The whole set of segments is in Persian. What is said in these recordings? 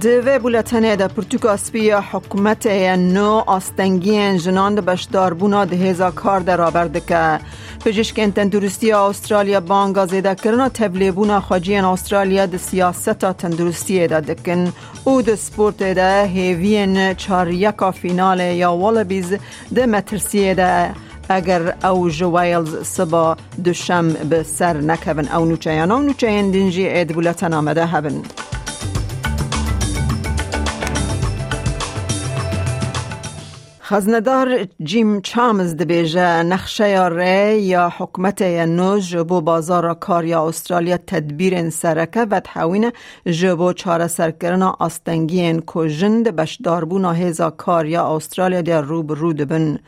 دوی بولتنه دا پرتوکا سپیا حکومت نو آستنگین جنان دا بشدار بونا ده هزا کار در آورده که پجشکن تندرستی استرالیا بانگا زیده کرنا تبلیبونا خواجین استرالیا ده سیاست تندرستی دا دکن. او ده سپورت ده هیوین چار یکا فینال یا والبیز ده مترسی ده. اگر او جویلز سبا دوشم به سر نکبن او نوچه او نوچه دنجی اید بولتن آمده هبن. خزندار جیم چامز دبیجه نقشه ری یا حکمت نو جبو بازار کار یا استرالیا تدبیر سرکه و تحوین جبو چاره سرکرنا آستنگین کو جند بشداربونا هزا کار یا استرالیا در روب رود بن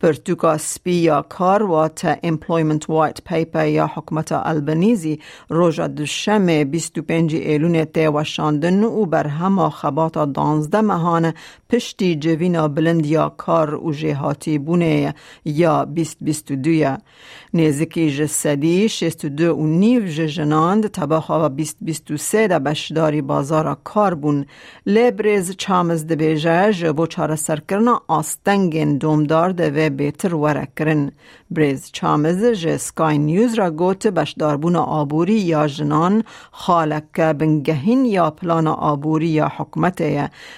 پرتوکا سپی یا کار و تا امپلویمنت وایت پیپر یا حکمت البنیزی روژا دوشم 25 ایلون تیوشاندن و بر همه خبات دانزده مهان پشتی جوینا بلند یا و جهاتی بونه یا 2022 نزدیکی جسدی 62 و نیو جناند تباخا و 2023 دا بشداری بازار کار بون. لبرز چامز دبیجه جبو چاره سرکرنا آستنگین دومدار دوه بیتر وره کرن بریز چامز جه سکای نیوز را گوت بشداربون آبوری یا جنان خالک بنگهین یا پلان آبوری یا حکمت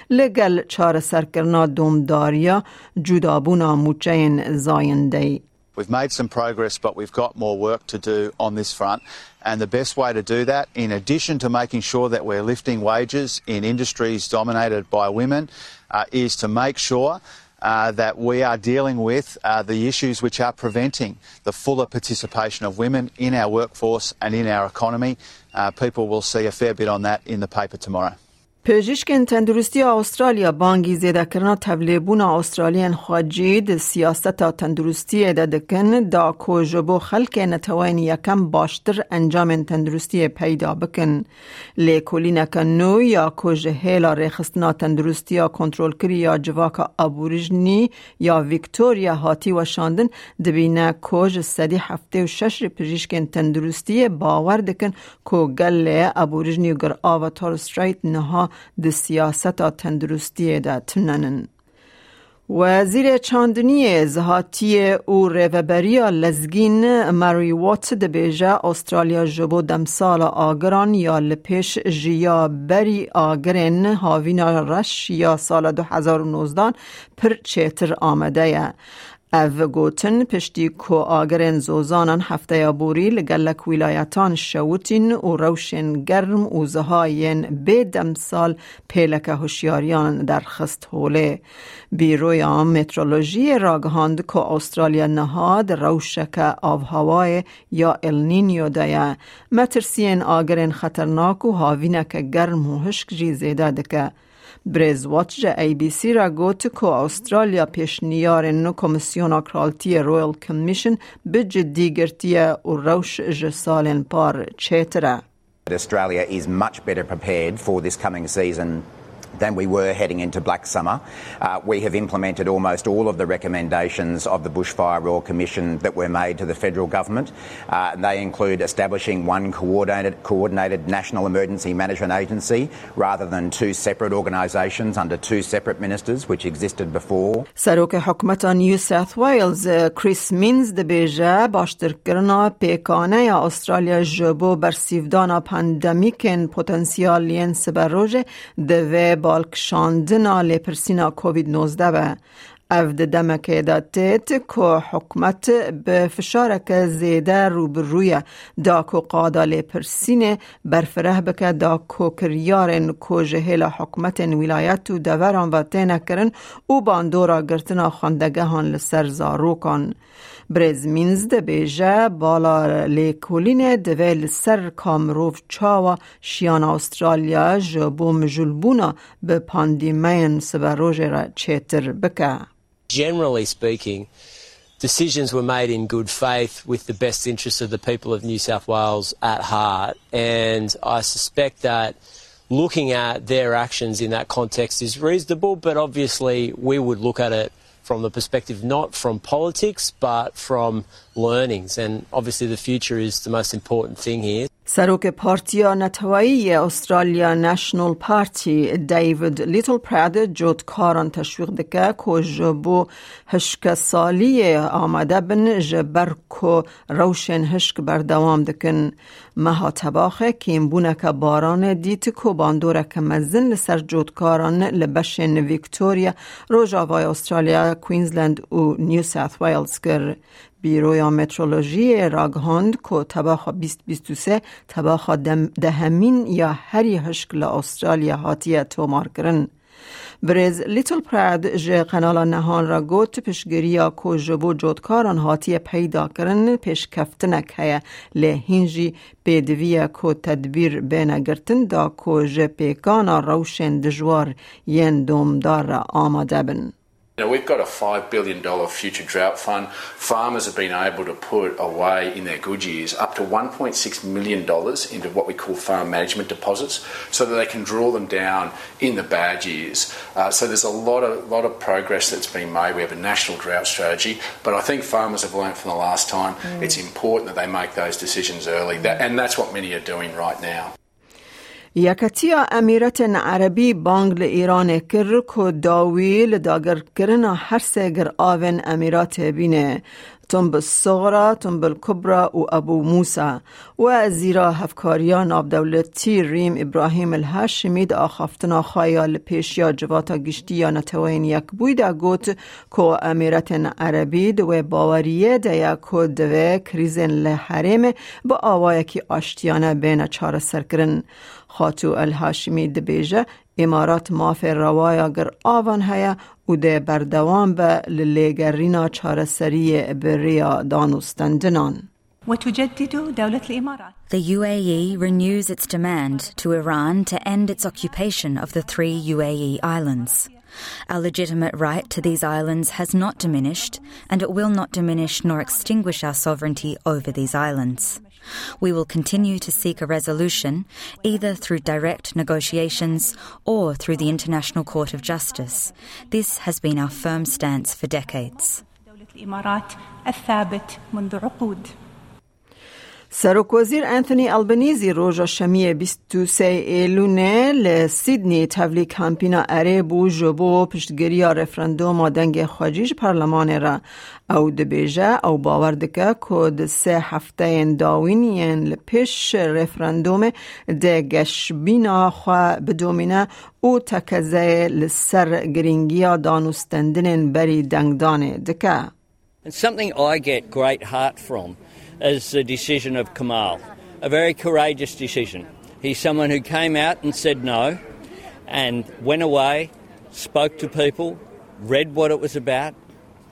لگل چاره سرکرنا دومداریا جدابون موچین زاینده We've made some progress, but we've got more work to do on this front. And the best way to do that, in addition to making sure that we're lifting wages in industries dominated by women, uh, is to make sure uh, that we are dealing with uh, the issues which are preventing the fuller participation of women in our workforce and in our economy. Uh, people will see a fair bit on that in the paper tomorrow. پزشکن تندرستی استرالیا بانگی زیده کرنا تبلیبون استرالیان خواجید سیاست تندرستی ده دکن دا کوجبو خلک نتوین یکم باشتر انجام تندرستی پیدا بکن. لیکولی نکن نو یا کوج هیلا ریخستنا تندرستی یا کنترول کری یا جواک ابوریجنی یا ویکتوریا هاتی و شاندن دبینه کوج سدی هفته و شش پزشکن تندرستی باور دکن کو گل ابوریجنی گر آوا تورستریت نها د سیاست تندرستی ده. تننن. وزیر چاندنی زهاتی او ریوبریا لزگین ماری وات ده بیجه استرالیا جبو دمسال آگران یا لپیش جیا بری آگرین هاوینا رش یا سال 2019 پر چیتر آمده او گوتن پشتی کو آگرین زوزانان هفته بوری لگلک ولایتان شوتین و روشن گرم و زهاین به دمسال پیلک هوشیاریان در خست هوله بیروی مترولوژی راگهاند که استرالیا نهاد روشک آب هوای یا النینیو دیا مترسین آگرین خطرناک و هاوینک گرم و هشک جی زیده دکه واتج ای بی سی را گوت که استرالیا پیش نیار نو کمیسیون کرالتی رویل کمیشن به جدی گرتی و روش جسال پار چیتره Australia is much better prepared for this coming season than we were heading into Black Summer. Uh, we have implemented almost all of the recommendations of the Bushfire Royal Commission that were made to the federal government. Uh, they include establishing one coordinated, coordinated national emergency management agency rather than two separate organisations under two separate ministers, which existed before. سروک حکمت نیو ساوت ویلز کریس مینز دبیجه باشتر کرنا پیکانه یا استرالیا جبو برسیفدانا پاندمیکن پوتنسیالین سبروژه دوه بالکشاندنا لپرسینا کووید 19 و او ده دمکه دا تیت که حکمت به فشارک زیده روبروی دا کو قادا لپرسینه برفره بکه دا کو کریارن کو جهل حکمت ولایت و دوران و تینه کرن او باندورا گرتنا خاندگه هان زاروکان برز مینز ده بیجه بالا لیکولین دوه لسر کامروف چاوا شیان استرالیا جبو مجلبونا به پاندیمین سبروژ را چیتر بکه Generally speaking, decisions were made in good faith with the best interests of the people of New South Wales at heart. And I suspect that looking at their actions in that context is reasonable, but obviously we would look at it from the perspective not from politics but from learnings and obviously the future is the most important thing here. سروک پارتیا نتوایی استرالیا نشنل پارتی. دیوید لیتل پراد جود کاران تشویق دکه که جبو هشک سالی آمده بن جبر که روشن هشک بردوام دکن. مها تباخه کیم بونه که باران دیت که باندوره که مزن لسر جود کاران لبشن ویکتوریا روژاوای استرالیا کوینزلند و نیو ساث ویلز کر. بیروی مترولوژی راگهاند که تباخ 2023 تباخ دهمین یا هری هشکل استرالیا هاتیه تومار کرن. بریز لیتل پراد جه قنال نهان را گوت پشگریا کو جبو جودکاران هاتی پیدا کرن پیش کفتنک هیا لهینجی پیدویا کو تدبیر بین گرتن دا کو جه پیکانا روشن دجوار ین دومدار آماده بن. Now, we've got a $5 billion future drought fund. Farmers have been able to put away in their good years up to $1.6 million into what we call farm management deposits so that they can draw them down in the bad years. Uh, so there's a lot of, lot of progress that's been made. We have a national drought strategy, but I think farmers have learned from the last time mm. it's important that they make those decisions early, that, and that's what many are doing right now. یکتیا امیرت عربی بانگ ایران کر کو داوی لداگر کرنا هر سگر آون امیرات بینه. تنب الصغرى تنب الكبرى و ابو موسى و زیرا هفکاریان آب دولتی ریم ابراهیم الهاشمی دا آخافتنا خایال پیشیا جواتا گشتی یا نتوین یک بویده گوت کو امیرت عربی دو باوریه دا یکو دوه کریزن لحرم با آوای که آشتیانه بین چار سرکرن. خاتو الهاشمی دبیجه امارات ماف روایا گر آوان هیا و ده بردوان به للیگرینا چارسری بریا دانوستندنان. The UAE renews its demand to Iran to end its occupation of the three UAE islands. Our legitimate right to these islands has not diminished, and it will not diminish nor extinguish our sovereignty over these islands. We will continue to seek a resolution either through direct negotiations or through the International Court of Justice. This has been our firm stance for decades. سروک وزیر انتونی البنیزی روژا شمی 23 ایلونه لسیدنی تولی کمپینا اره بو جبو پشتگیری رفرندوم دنگ خواجیج پارلمان را او دبیجه او باور دکه سه هفته داوین ین لپیش رفرندوم ده گشبینا بدومینه او تکزه لسر گرینگیا دانوستندن بری دنگدانه دکه something I get great heart from as the decision of Kamal. A very courageous decision. He's someone who came out and said no and went away, spoke to people, read what it was about,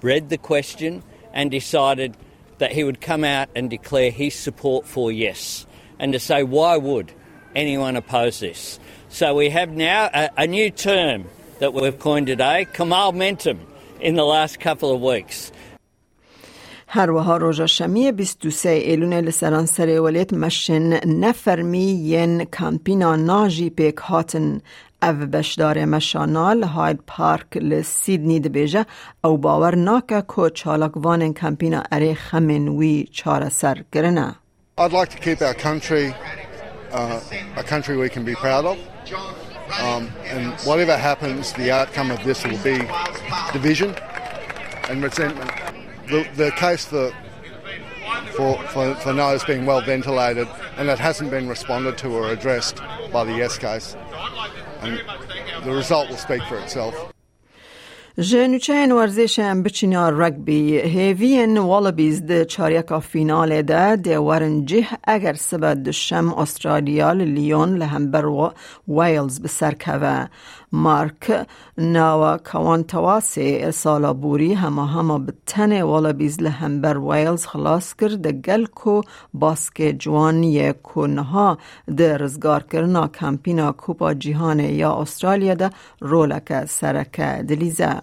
read the question, and decided that he would come out and declare his support for yes. And to say, why would anyone oppose this? So we have now a, a new term that we've coined today, Kamal Mentum, in the last couple of weeks. هر وها روژا شمی 23 ایلون لسرانسر ولیت مشن نفرمی ین کامپینا ناجی پیک هاتن او بشدار مشانال هاید پارک لسیدنی دبیجه او باور ناکه که چالکوان کمپینا اره خمین وی چار سر گرنه I'd like to keep our country uh, a country we can be proud of. Um, and whatever happens, the outcome of this will be division and resentment. the, the case for, for, for, for no is being well ventilated and it hasn't been responded to or addressed by the yes case. And the result will speak for itself. جنوچین ورزش بچینا رگبی هیوین والبیز ده چاریکا فینال ده ده ورنجه اگر سبد دشم استرالیا لیون لهمبر ویلز بسرکوه مارک ناوا کوان تواسی سالا بوری همه همه بتن والبیز لهمبر ویلز خلاص کرد گل کو باسک جوان یک نها رزگار کرنا کمپینا کوپا جیهان یا استرالیا ده رولک سرک دلیزه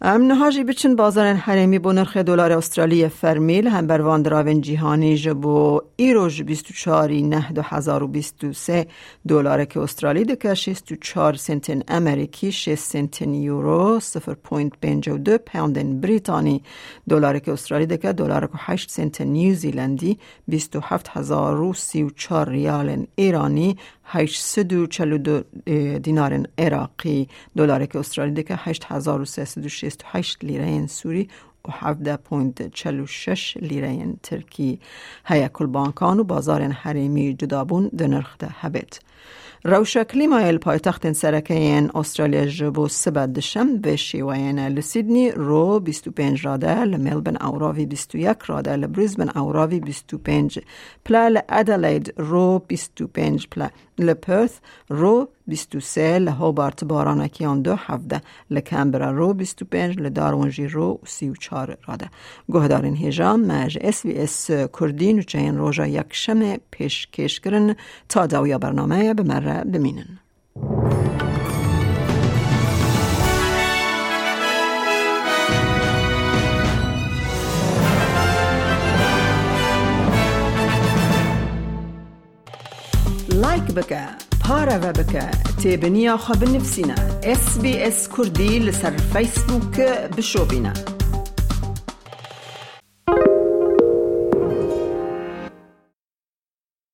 ام نهاجی بچن بازار حریمی بو نرخ دلار استرالی فرمیل هم بروان دراون جیهانی جبو ایروژ 24 نه 2023 دلار که استرالی دکه 64 سنتن امریکی 6 سنتن یورو 0.52 پوند بریتانی دلار که استرالی دکه دلار که 8 سنتن نیوزیلندی 27034 ریال ایرانی 842 دینار عراقی دلار که استرالی دکه 8368 لیره سوری و 17.46 لیره ترکی. هیا کل بانکان و بازار حریمی جدابون دنرخ ده هبت روشا کلیمایل پایتخت سرکین استرالیا جبو سبت دشم به شیوین لسیدنی رو 25 راده لملبن اوراوی 21 راده لبریزبن اوراوی 25 پلا لادلید رو 25 پلا لپرث رو 23 لهوبارت بارانکیان دو هفته لکمبرا رو 25 لدارونجی رو 34 راده گهدارین هجام مج اس وی اس کردین و چین روژا یک شم پیش کش کرن تا داویا برنامه به مره بمینن. لایک بکه پارە بکە. تێبنییا خە بنفسینە. SسBS کوردی لەسەر فیسبووکە بشۆبینە.